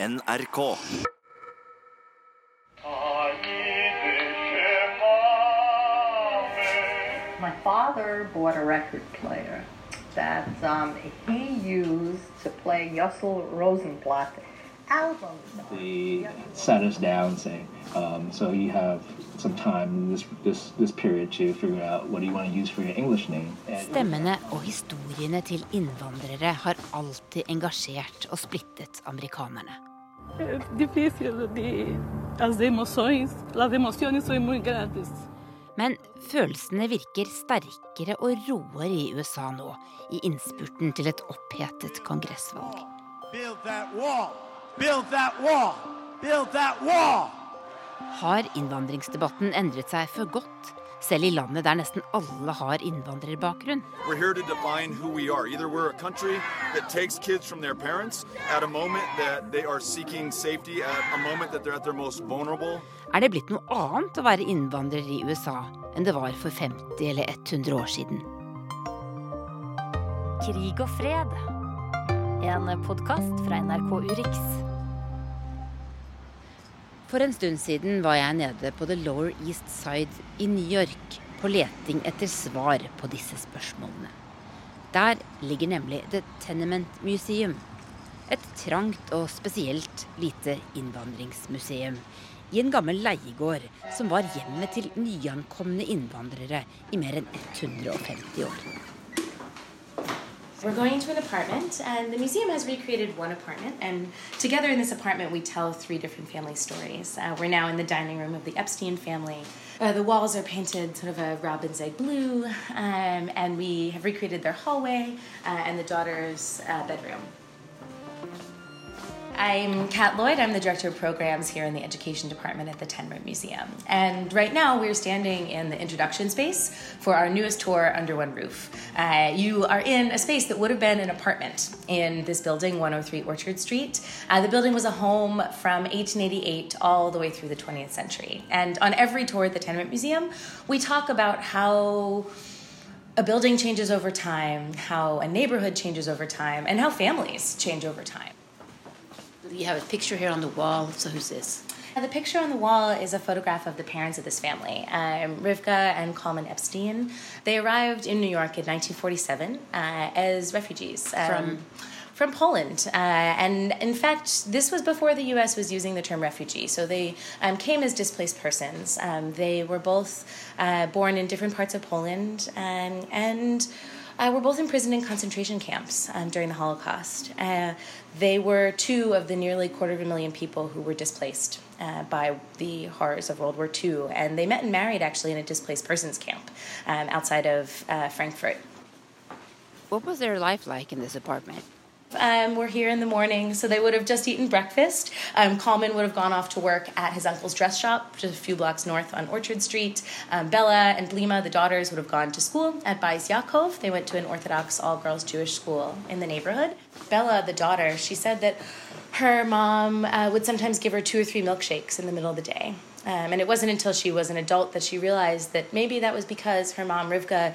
NRK. My father bought a record player that um, he used to play Yossel Rosenblatt albums. on. They sat us down saying, um, so you have some time this this this period to figure out what do you want to use for your English name. Stemmene og historiene til innvandrere har alltid engasjert og splittet amerikanerne. É difícil de as emoções, as emoções são muito grandes. Men følelsene virker sterkere og roere i USA nå, i innspurten til et opphetet kongressvalg. Har innvandringsdebatten endret seg for godt, selv i landet der nesten alle har innvandrerbakgrunn. Er det blitt noe annet å være innvandrer i USA enn det var for 50 eller 100 år siden? Krig og fred. En podkast fra NRK Urix. For en stund siden var jeg nede på The Lower East Side i New York på leting etter svar på disse spørsmålene. Der ligger nemlig The Tenement Museum. Et trangt og spesielt lite innvandringsmuseum i en gammel leiegård som var hjemmet til nyankomne innvandrere i mer enn 150 år. We're going to an apartment, and the museum has recreated one apartment. And together in this apartment, we tell three different family stories. Uh, we're now in the dining room of the Epstein family. Uh, the walls are painted sort of a robin's egg blue, um, and we have recreated their hallway uh, and the daughter's uh, bedroom. I'm Kat Lloyd. I'm the director of programs here in the education department at the Tenement Museum. And right now we're standing in the introduction space for our newest tour under one roof. Uh, you are in a space that would have been an apartment in this building, 103 Orchard Street. Uh, the building was a home from 1888 all the way through the 20th century. And on every tour at the Tenement Museum, we talk about how a building changes over time, how a neighborhood changes over time, and how families change over time. You have a picture here on the wall, so who's this? Uh, The picture on the wall is a photograph of the parents of this family, um, Rivka and Kalman Epstein. They arrived in New York in 1947 uh, as refugees um, From? from Poland. Uh, and in fact, this was before the U.S. was using the term refugee. So they um, came as displaced persons. Um, they were both uh, born in different parts of Poland and. Uh, were both imprisoned in concentration camps um, during the Holocaust. Uh, they were two of the nearly quarter of a million people who were displaced uh, by the horrors of World War II. And they met and married actually in a displaced persons camp um, outside of uh, Frankfurt. What was their life like in this apartment? Um, we're here in the morning, so they would have just eaten breakfast. Um, Kalman would have gone off to work at his uncle's dress shop, just a few blocks north on Orchard Street. Um, Bella and Lima, the daughters, would have gone to school at Bais Yaakov. They went to an Orthodox all girls Jewish school in the neighborhood. Bella, the daughter, she said that her mom uh, would sometimes give her two or three milkshakes in the middle of the day. Um, and it wasn't until she was an adult that she realized that maybe that was because her mom, Rivka,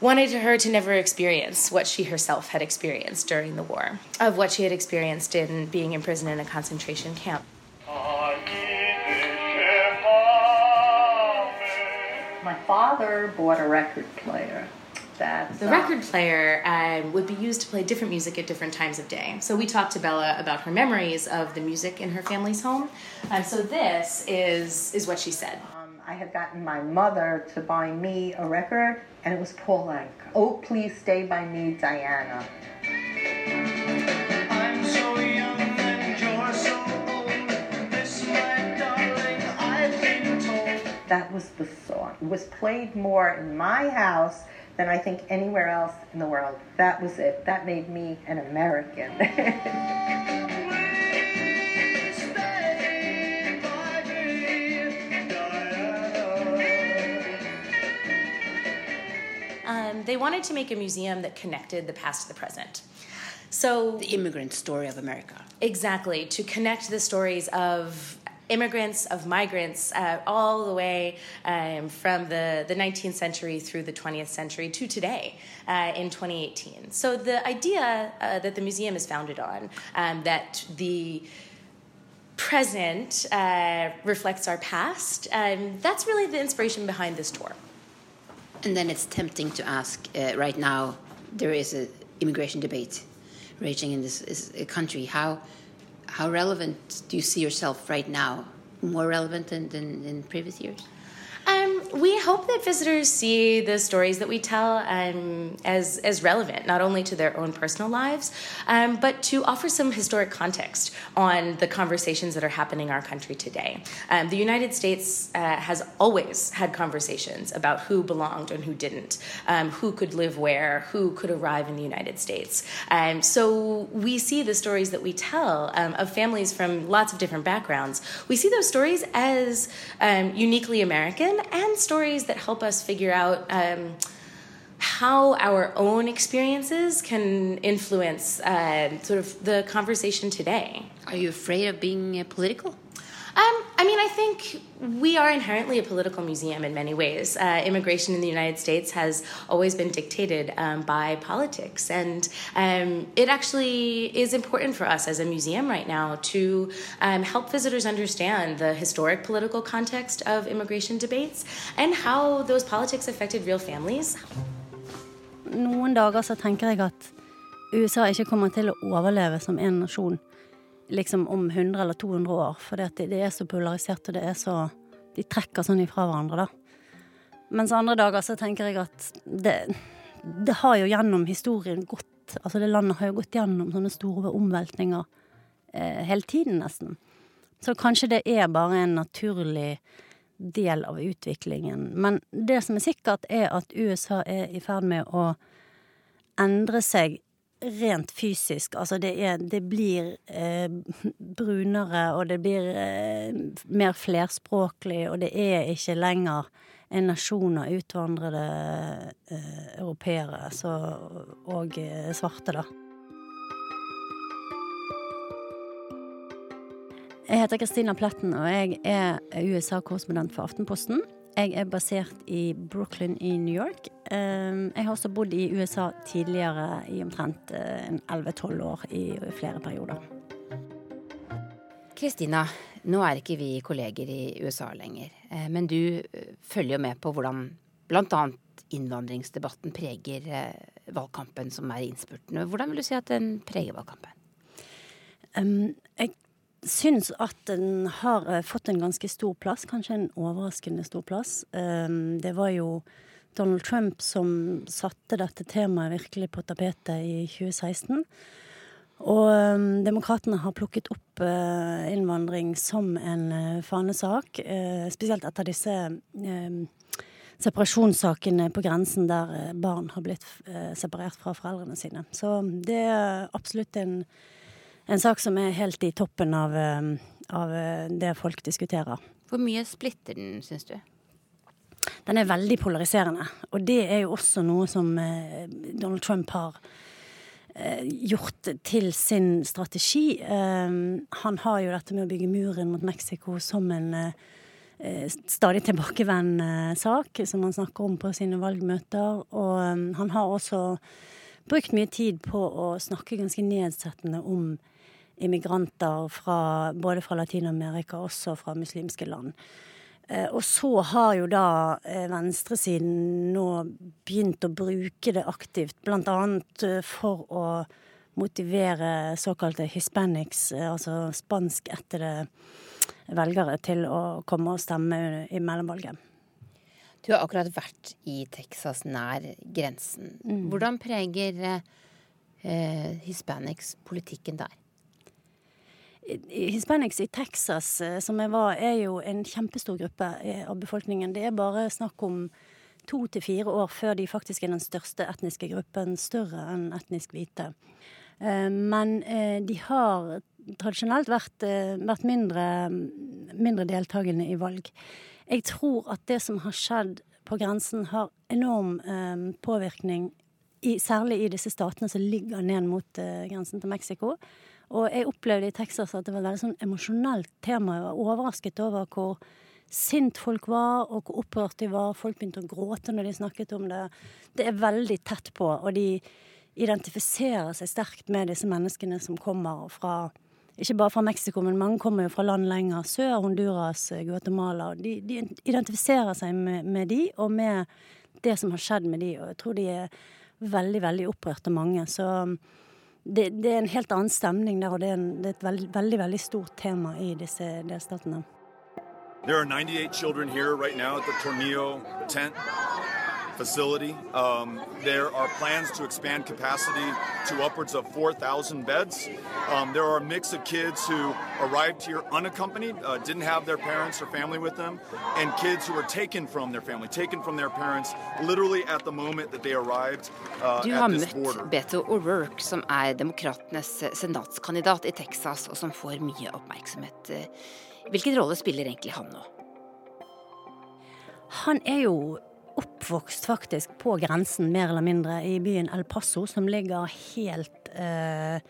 wanted her to never experience what she herself had experienced during the war, of what she had experienced in being imprisoned in a concentration camp. My father bought a record player that The record player um, would be used to play different music at different times of day. So we talked to Bella about her memories of the music in her family's home. And so this is is what she said. I had gotten my mother to buy me a record, and it was Paul Anka. Oh, please stay by me, Diana. I'm so young and you're so old. This, my darling, I've been told. That was the song. It was played more in my house than I think anywhere else in the world. That was it. That made me an American. Um, they wanted to make a museum that connected the past to the present. So The immigrant story of America. Exactly, to connect the stories of immigrants, of migrants, uh, all the way um, from the, the 19th century through the 20th century to today uh, in 2018. So the idea uh, that the museum is founded on, um, that the present uh, reflects our past, um, that's really the inspiration behind this tour. And then it's tempting to ask uh, right now, there is an immigration debate raging in this, this country. How, how relevant do you see yourself right now? More relevant than, than in previous years? Um, we hope that visitors see the stories that we tell um, as, as relevant, not only to their own personal lives, um, but to offer some historic context on the conversations that are happening in our country today. Um, the United States uh, has always had conversations about who belonged and who didn't, um, who could live where, who could arrive in the United States. Um, so we see the stories that we tell of families from lots of different backgrounds. We see those stories as uniquely American and stories that help us figure out um, how our own experiences can influence uh, sort of the conversation today. Are you afraid of being uh, political? Um, I mean, I think we are inherently a political museum in many ways. Uh, immigration in the United States has always been dictated um, by politics, and um, it actually is important for us as a museum right now to um, help visitors understand the historic political context of immigration debates and how those politics affected real families. Noen dager så tenker jeg at USA ikke kommer til å overleve som en nasjon liksom om 100 eller 200 år, for det, det er så polarisert, og det er så De trekker sånn ifra hverandre, da. Mens andre dager så tenker jeg at det, det har jo gjennom historien gått Altså det landet har jo gått gjennom sånne store omveltninger eh, hele tiden, nesten. Så kanskje det er bare en naturlig del av utviklingen. Men det som er sikkert, er at USA er i ferd med å endre seg rent fysisk. Altså det er Det blir eh, brunere, og det blir eh, mer flerspråklig, og det er ikke lenger en nasjon av utvandrede eh, europeere så, og eh, svarte, da. Jeg heter Kristina Pletten, og jeg er USA-korrespondent for Aftenposten. Jeg er basert i Brooklyn i New York. Ehm, jeg har også bodd i USA tidligere i omtrent 11-12 eh, år i flere perioder. Kristina, nå er ikke vi kolleger i USA lenger. Eh, men du eh, følger jo med på hvordan bl.a. innvandringsdebatten preger valgkampen som er innspurten. Hvordan vil du si at den preger valgkampen? Um, jeg syns at den har eh, fått en ganske stor plass, kanskje en overraskende stor plass. Ehm, det var jo Donald Trump som satte dette temaet virkelig på tapetet i 2016. Og ehm, demokratene har plukket opp eh, innvandring som en eh, fanesak, spesielt etter disse ehm, separasjonssakene på grensen der barn har blitt separert fra foreldrene sine. Så det er absolutt en en sak som er helt i toppen av, eh, av eh, det folk diskuterer. Hvor mye splitter den, syns du? Den er veldig polariserende. Og det er jo også noe som eh, Donald Trump har gjort til sin strategi. Han har jo dette med å bygge muren mot Mexico som en stadig tilbakevendende sak, som han snakker om på sine valgmøter. Og han har også brukt mye tid på å snakke ganske nedsettende om immigranter fra, både fra Latin-Amerika og også fra muslimske land. Eh, og så har jo da eh, venstresiden nå begynt å bruke det aktivt, annet eh, for å motivere såkalte hispanics, altså spanskættede velgere, til å komme og stemme i mellomvalget. Du har akkurat vært i Texas, nær grensen. Mm. Hvordan preger eh, hispanics politikken der? Hispanics i Texas, eh, som jeg var, er jo en kjempestor gruppe eh, av befolkningen. Det er bare snakk om to til fire år før de faktisk er den største etniske gruppen, større enn etnisk hvite. Eh, men de har tradisjonelt vært, vært mindre, mindre deltakende i valg. Jeg tror at det som har skjedd på grensen, har enorm påvirkning, særlig i disse statene som ligger ned mot grensen til Mexico. Og jeg opplevde i Texas at det var et veldig sånn emosjonelt tema. Jeg var overrasket over hvor sint folk var, og hvor opprørt de var. Folk begynte å gråte når de snakket om det. Det er veldig tett på, og de identifiserer seg sterkt med disse menneskene som kommer fra ikke bare fra Mexico, men mange kommer jo fra land lenger sør. Honduras, Guatemala. De, de identifiserer seg med, med de, og med det som har skjedd med de. Og jeg tror de er veldig, veldig opprørte, mange. Så det, det er en helt annen stemning der, og det er, en, det er et veldig, veldig, veldig stort tema i disse delstatene. There are 98 children here right now at the Tornillo tent facility. Um, there are plans to expand capacity to upwards of 4,000 beds. Um, there are a mix of kids who arrived here unaccompanied, uh, didn't have their parents or family with them, and kids who were taken from their family, taken from their parents, literally at the moment that they arrived uh, Du har at this møtt border. Beto O'Rourke, som er demokratenes senatskandidat i Texas, og som får mye oppmerksomhet. Hvilken rolle spiller egentlig han nå? Han er jo oppvokst faktisk på grensen, mer eller mindre, i byen El Paso, som ligger helt eh,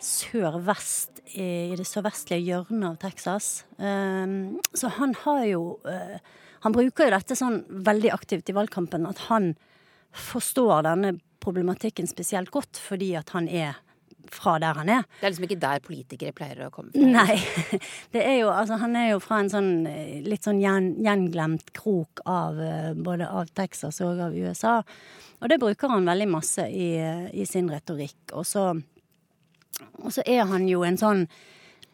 sør-vest, i, i det sørvestlige hjørnet av Texas. Um, så han har jo uh, Han bruker jo dette sånn veldig aktivt i valgkampen, at han forstår denne problematikken spesielt godt, fordi at han er fra der han er. Det er liksom ikke der politikere pleier å komme fra. Nei. Det er jo, altså, han er jo fra en sånn eh, litt sånn gjen, gjenglemt krok av eh, både av Texas og av USA. Og det bruker han veldig masse i, eh, i sin retorikk. Og så, og så er han jo en sånn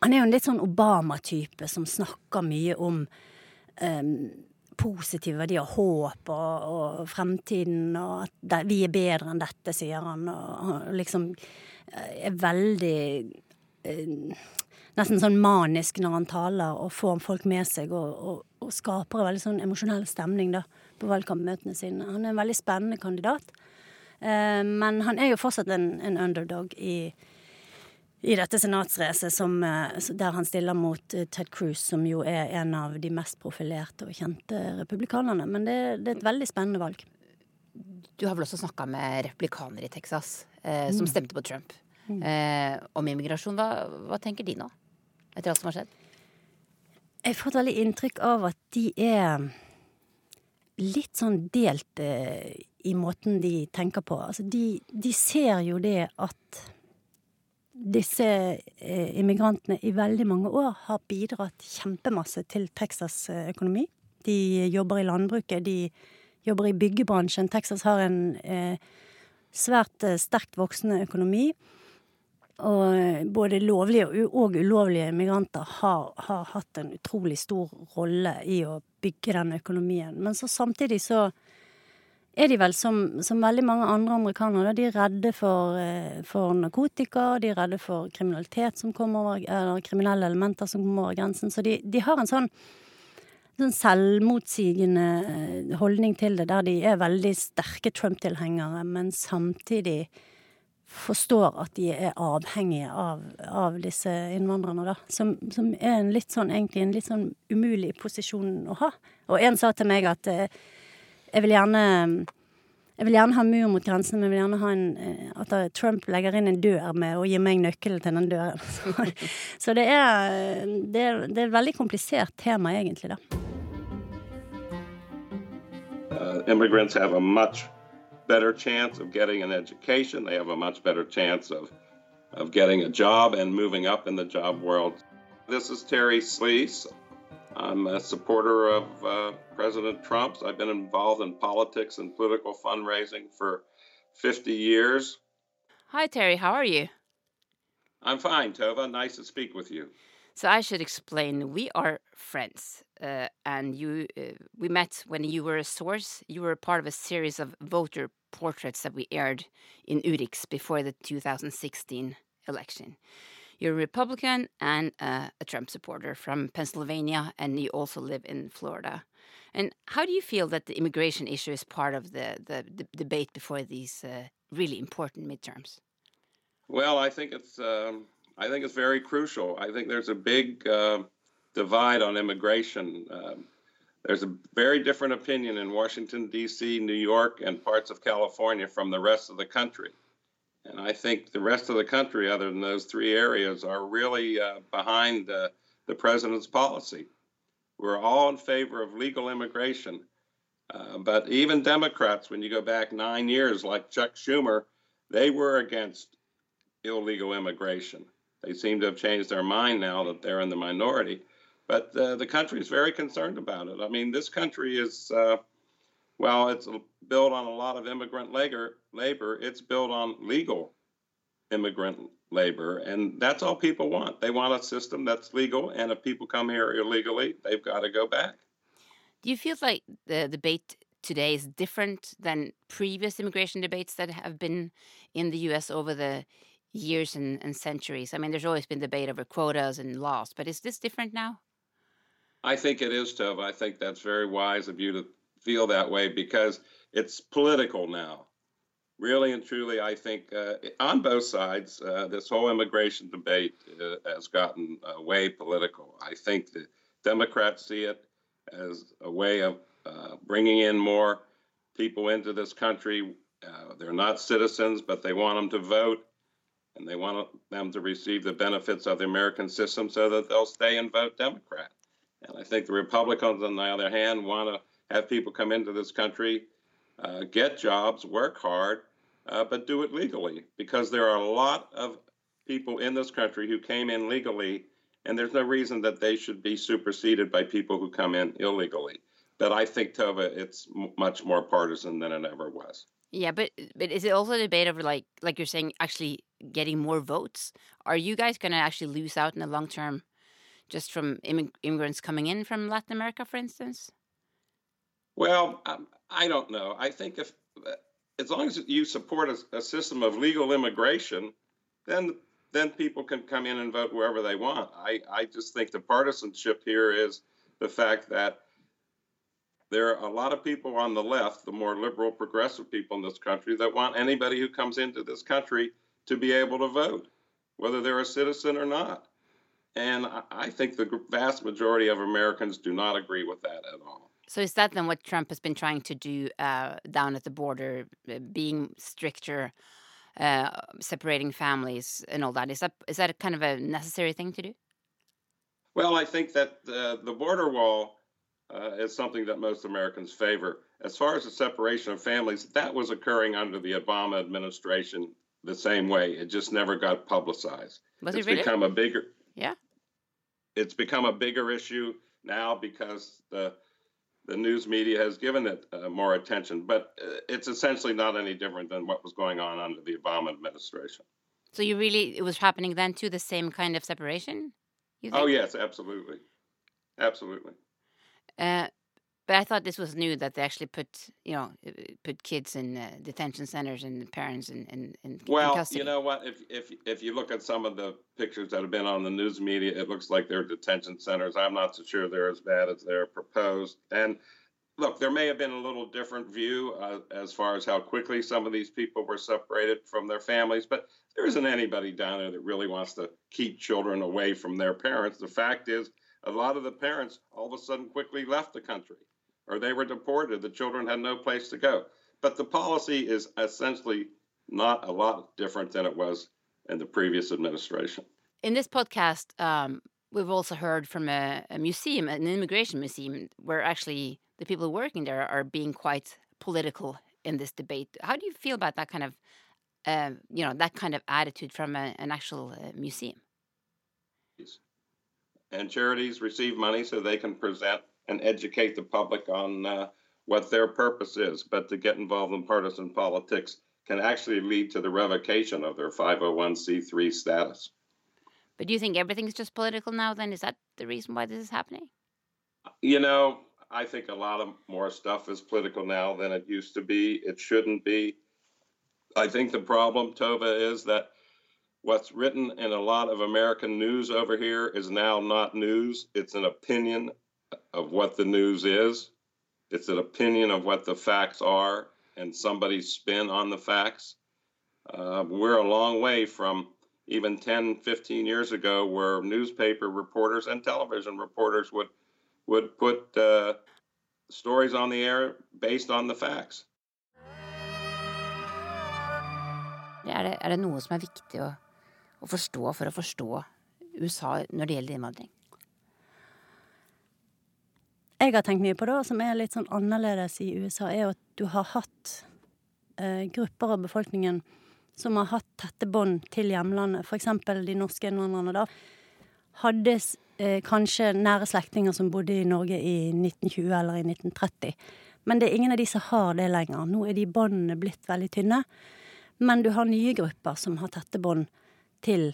Han er jo en litt sånn Obama-type som snakker mye om um, positive verdier, håp og, og fremtiden, og at vi er bedre enn dette, sier han. Og, og liksom er veldig eh, Nesten sånn manisk når han taler og får folk med seg og, og, og skaper en veldig sånn emosjonell stemning da, på valgkampmøtene sine. Han er en veldig spennende kandidat. Eh, men han er jo fortsatt en, en underdog i, i dette senatsracet eh, der han stiller mot eh, Ted Cruz, som jo er en av de mest profilerte og kjente republikanerne. Men det, det er et veldig spennende valg. Du har vel også snakka med replikanere i Texas eh, som Mm. stemte på Trump eh, om immigrasjon. Hva, hva tenker de nå, etter alt som har skjedd? Jeg får et veldig inntrykk av at de er litt sånn delt eh, i måten de tenker på. Altså de, de ser jo det at disse eh, immigrantene i veldig mange år har bidratt kjempemasse til Texas eh, økonomi. De jobber i landbruket, de jobber i byggebransjen. Texas har en eh, svært eh, sterkt voksende økonomi. Og eh, både lovlige og ulovlige migranter har, har hatt en utrolig stor rolle i å bygge den økonomien. Men så samtidig så er de vel som, som veldig mange andre amerikanere, de er redde for, eh, for narkotika, de er redde for kriminalitet som kommer over, eller kriminelle elementer som kommer over grensen. Så de, de har en sånn, sånn selvmotsigende eh, holdning til det, der de er veldig sterke Trump-tilhengere, men samtidig forstår at de er avhengige av, av disse innvandrerne, da. Som, som er en litt sånn, egentlig en litt sånn umulig posisjon å ha. Og en sa til meg at eh, jeg vil gjerne jeg vil gjerne ha mur mot grensen, men jeg vil gjerne ha en, eh, at Trump legger inn en dør med og gir meg nøkkelen til den døren. Så, så det, er, det, er, det er et veldig komplisert tema, egentlig, da. Immigrants have a much better chance of getting an education. They have a much better chance of, of getting a job and moving up in the job world. This is Terry Sleece. I'm a supporter of uh, President Trump's. I've been involved in politics and political fundraising for 50 years. Hi, Terry. How are you? I'm fine, Tova. Nice to speak with you. So I should explain. We are friends, uh, and you. Uh, we met when you were a source. You were part of a series of voter portraits that we aired in Urix before the 2016 election. You're a Republican and uh, a Trump supporter from Pennsylvania, and you also live in Florida. And how do you feel that the immigration issue is part of the the, the debate before these uh, really important midterms? Well, I think it's um, I think it's very crucial. I think there's a big uh, divide on immigration. Um, there's a very different opinion in Washington D.C., New York, and parts of California from the rest of the country. And I think the rest of the country, other than those three areas, are really uh, behind uh, the president's policy. We're all in favor of legal immigration. Uh, but even Democrats, when you go back nine years, like Chuck Schumer, they were against illegal immigration. They seem to have changed their mind now that they're in the minority. But uh, the country is very concerned about it. I mean, this country is, uh, well, it's built on a lot of immigrant labor. labor. It's built on legal immigrant labor. And that's all people want. They want a system that's legal. And if people come here illegally, they've got to go back. Do you feel like the debate today is different than previous immigration debates that have been in the US over the years and, and centuries? I mean, there's always been debate over quotas and laws, but is this different now? I think it is, Tova. I think that's very wise of you to feel that way because it's political now. Really and truly, I think uh, on both sides, uh, this whole immigration debate uh, has gotten uh, way political. I think the Democrats see it as a way of uh, bringing in more people into this country. Uh, they're not citizens, but they want them to vote and they want them to receive the benefits of the American system so that they'll stay and vote Democrat. And I think the Republicans, on the other hand, want to have people come into this country, uh, get jobs, work hard, uh, but do it legally because there are a lot of people in this country who came in legally, and there's no reason that they should be superseded by people who come in illegally. But I think, Tova, it's m- much more partisan than it ever was. Yeah, but but is it also a debate over like like you're saying actually getting more votes? Are you guys going to actually lose out in the long term just from immig- immigrants coming in from Latin America, for instance? Well, I don't know. I think if uh, as long as you support a, a system of legal immigration, then then people can come in and vote wherever they want. I, I just think the partisanship here is the fact that there are a lot of people on the left, the more liberal, progressive people in this country, that want anybody who comes into this country to be able to vote, whether they're a citizen or not. And I, think the vast majority of Americans do not agree with that at all. So is that then what Trump has been trying to do uh, down at the border, uh, being stricter, uh, separating families and all that? Is that is that a kind of a necessary thing to do? Well, I think that uh, the border wall uh, is something that most Americans favor. As far as the separation of families, that was occurring under the Obama administration the same way. It just never got publicized. Was it's it really? become a bigger Yeah. it's become a bigger issue now because the the news media has given it uh, more attention, but uh, it's essentially not any different than what was going on under the Obama administration. So you really it was happening then too, the same kind of separation? You Oh yes, absolutely, absolutely. Uh, but I thought this was new that they actually put you know uh, put kids in uh, detention centers and parents in in, in, in Well, custody. you know what? If if if you look at some of the pictures that have been on the news media, it looks like they're detention centers. I'm not so sure they're as bad as they're proposed. And look, there may have been a little different view uh, as far as how quickly some of these people were separated from their families, but there isn't anybody down there that really wants to keep children away from their parents. The fact is, a lot of the parents all of a sudden quickly left the country or they were deported. The children had no place to go. But the policy is essentially not a lot different than it was in the previous administration. In this podcast, um, we've also heard from a, a museum, an immigration museum, where actually the people working there are being quite political in this debate. How do you feel about that kind of, uh, you know, that kind of attitude from a, an actual uh, museum? And charities receive money so they can present and educate the public on uh, what their purpose is. But to get involved in partisan politics can actually lead to the revocation of their 501c3 status. But do you think everything's just political now? Then is that the reason why this is happening? You know, I think a lot of more stuff is political now than it used to be. It shouldn't be. I think the problem, Tova, is that what's written in a lot of American news over here is now not news. It's an opinion of what the news is. It's an opinion of what the facts are and somebody's spin on the facts. Uh, we're a long way from even 10, 15 years ago where newspaper reporters and television reporters would would put uh, stories on the air based on the facts. Er det, er det noe som er viktig å, å forstå for å forstå USA når det gjelder innvandring? Jeg har tenkt mye på det, som er litt sånn annerledes i USA, er jo at du har hatt eh, grupper av befolkningen som har hatt tette bånd til hjemlandet. Eksempel de norske innvandrerne da. Hadde eh, kanskje nære slektninger som bodde i Norge i 1920 eller i 1930. Men det er ingen av de som har det lenger. Nå er de båndene blitt veldig tynne. Men du har nye grupper som har tette bånd til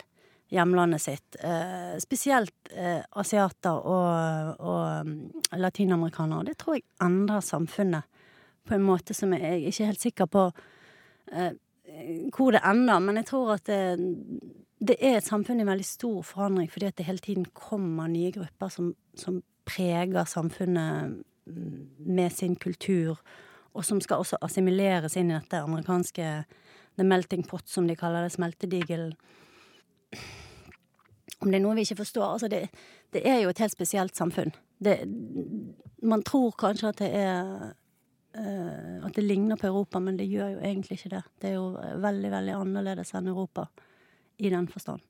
hjemlandet sitt. Eh, spesielt eh, asiater og, og mm, latinamerikanere. Det tror jeg endrer samfunnet på en måte som jeg er ikke helt sikker på eh, hvor det ender. Men jeg tror at det, det er et samfunn i veldig stor forandring fordi at det hele tiden kommer nye grupper som, som preger samfunnet mm, med sin kultur, og som skal også assimileres inn i dette amerikanske the melting pot, som de kaller det, smeltedigelen. Om det er noe vi ikke forstår? Altså, det, det er jo et helt spesielt samfunn. Det, man tror kanskje at det er Uh, At det ligner på Europa, men det gjør jo egentlig ikke det. Det er jo veldig, veldig annerledes enn Europa i den forstand.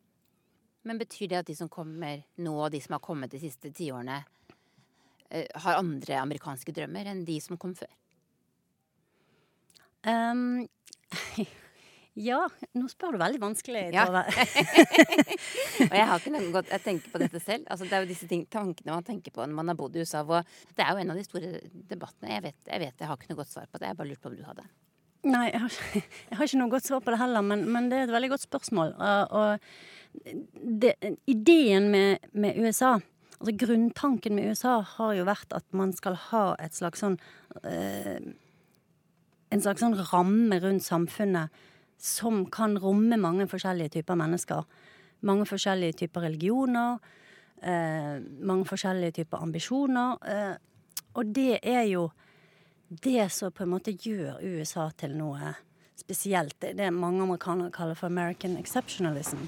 Men betyr det at de som kommer nå, og de som har kommet de siste tiårene, uh, har andre amerikanske drømmer enn de som kom før? Um, ja, nå spør du veldig vanskelig, Ja. Og jeg har ikke noe godt Jeg tenker på dette selv. Altså, det er jo disse ting, tankene man tenker på når man har bodd i USA. Hvor det er jo en av de store debattene. Jeg vet, jeg vet jeg har ikke noe godt svar på det. Jeg bare lurte på om du hadde. Nei, jeg har, jeg har ikke noe godt svar på det heller, men, men det er et veldig godt spørsmål. Og, og det, ideen med, med USA Altså grunntanken med USA har jo vært at man skal ha et slags sånn eh, En slags sånn ramme rundt samfunnet som kan romme mange forskjellige typer mennesker. Mange forskjellige typer religioner. Eh, mange forskjellige typer ambisjoner. Eh, og det er jo det som på en måte gjør USA til noe spesielt. Det er det mange amerikanere kaller for American exceptionalism.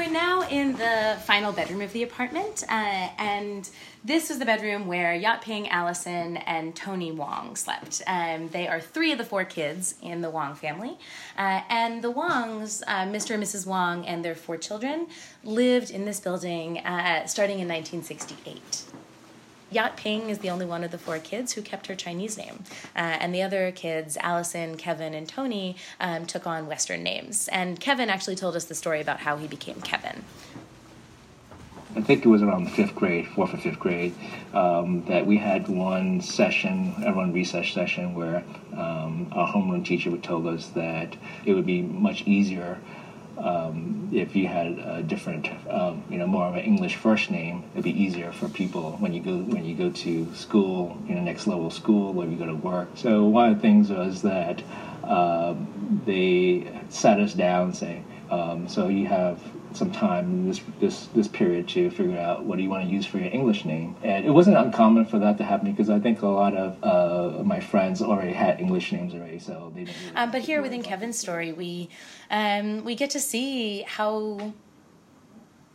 We're now in the final bedroom of the apartment, uh, and this was the bedroom where Yat Ping, Allison, and Tony Wong slept. Um, they are three of the four kids in the Wong family, uh, and the Wongs, uh, Mr. and Mrs. Wong, and their four children, lived in this building uh, starting in 1968. Yat Ping is the only one of the four kids who kept her Chinese name. Uh, and the other kids, Allison, Kevin, and Tony, um, took on Western names. And Kevin actually told us the story about how he became Kevin. I think it was around fifth grade, fourth or fifth grade, um, that we had one session, one recess session, where um, our homeroom teacher would tell us that it would be much easier um, if you had a different, um, you know, more of an English first name. It'd be easier for people when you go when you go to school, you know, next level school, or you go to work. So one of the things was that um, they sat us down, saying, um, "So you have some time this this this period to figure out what do you want to use for your English name." And it wasn't uncommon for that to happen because I think a lot of uh, my friends already had English names already, so they didn't. Really Um, but here within Kevin's story, we um, we get to see how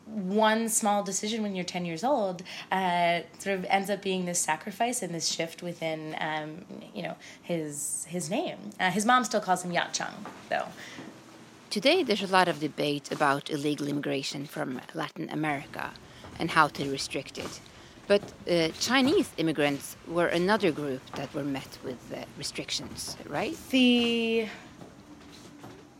one small decision when you're 10 years old uh, sort of ends up being this sacrifice and this shift within um, you know his his name. Uh, his mom still calls him Yat Chung, though. Today, there's a lot of debate about illegal immigration from Latin America and how to restrict it. But uh, Chinese immigrants were another group that were met with uh, restrictions, right? The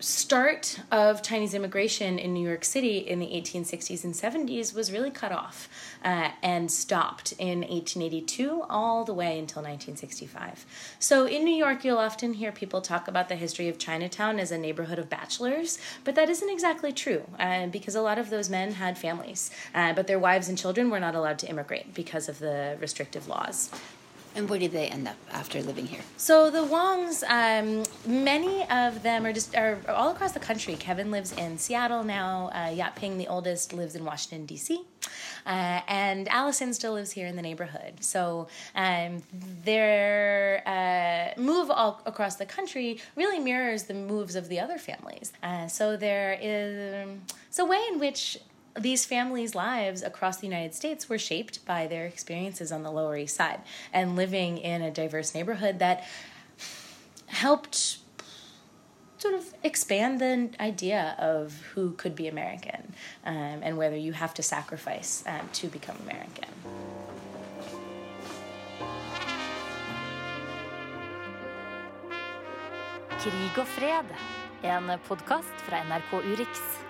start of Chinese immigration in New York City in the 1860s and 70s was really cut off uh, and stopped in 1882 all the way until 1965. So in New York, you'll often hear people talk about the history of Chinatown as a neighborhood of bachelors, but that isn't exactly true uh, because a lot of those men had families, uh, but their wives and children were not allowed to immigrate because of the restrictive laws. And where did they end up after living here? So the Wongs, um, many of them are just are all across the country. Kevin lives in Seattle now. Uh, Yat Ping, the oldest, lives in Washington D.C. Uh, and Allison still lives here in the neighborhood. So um, their uh, move all across the country really mirrors the moves of the other families. Uh, so there is um, it's a way in which these families' lives across the United States were shaped by their experiences on the Lower East Side and living in a diverse neighborhood that helped sort of expand the idea of who could be American um, and whether you have to sacrifice um, to become American. Krig og fred, en podkast fra NRK Urix.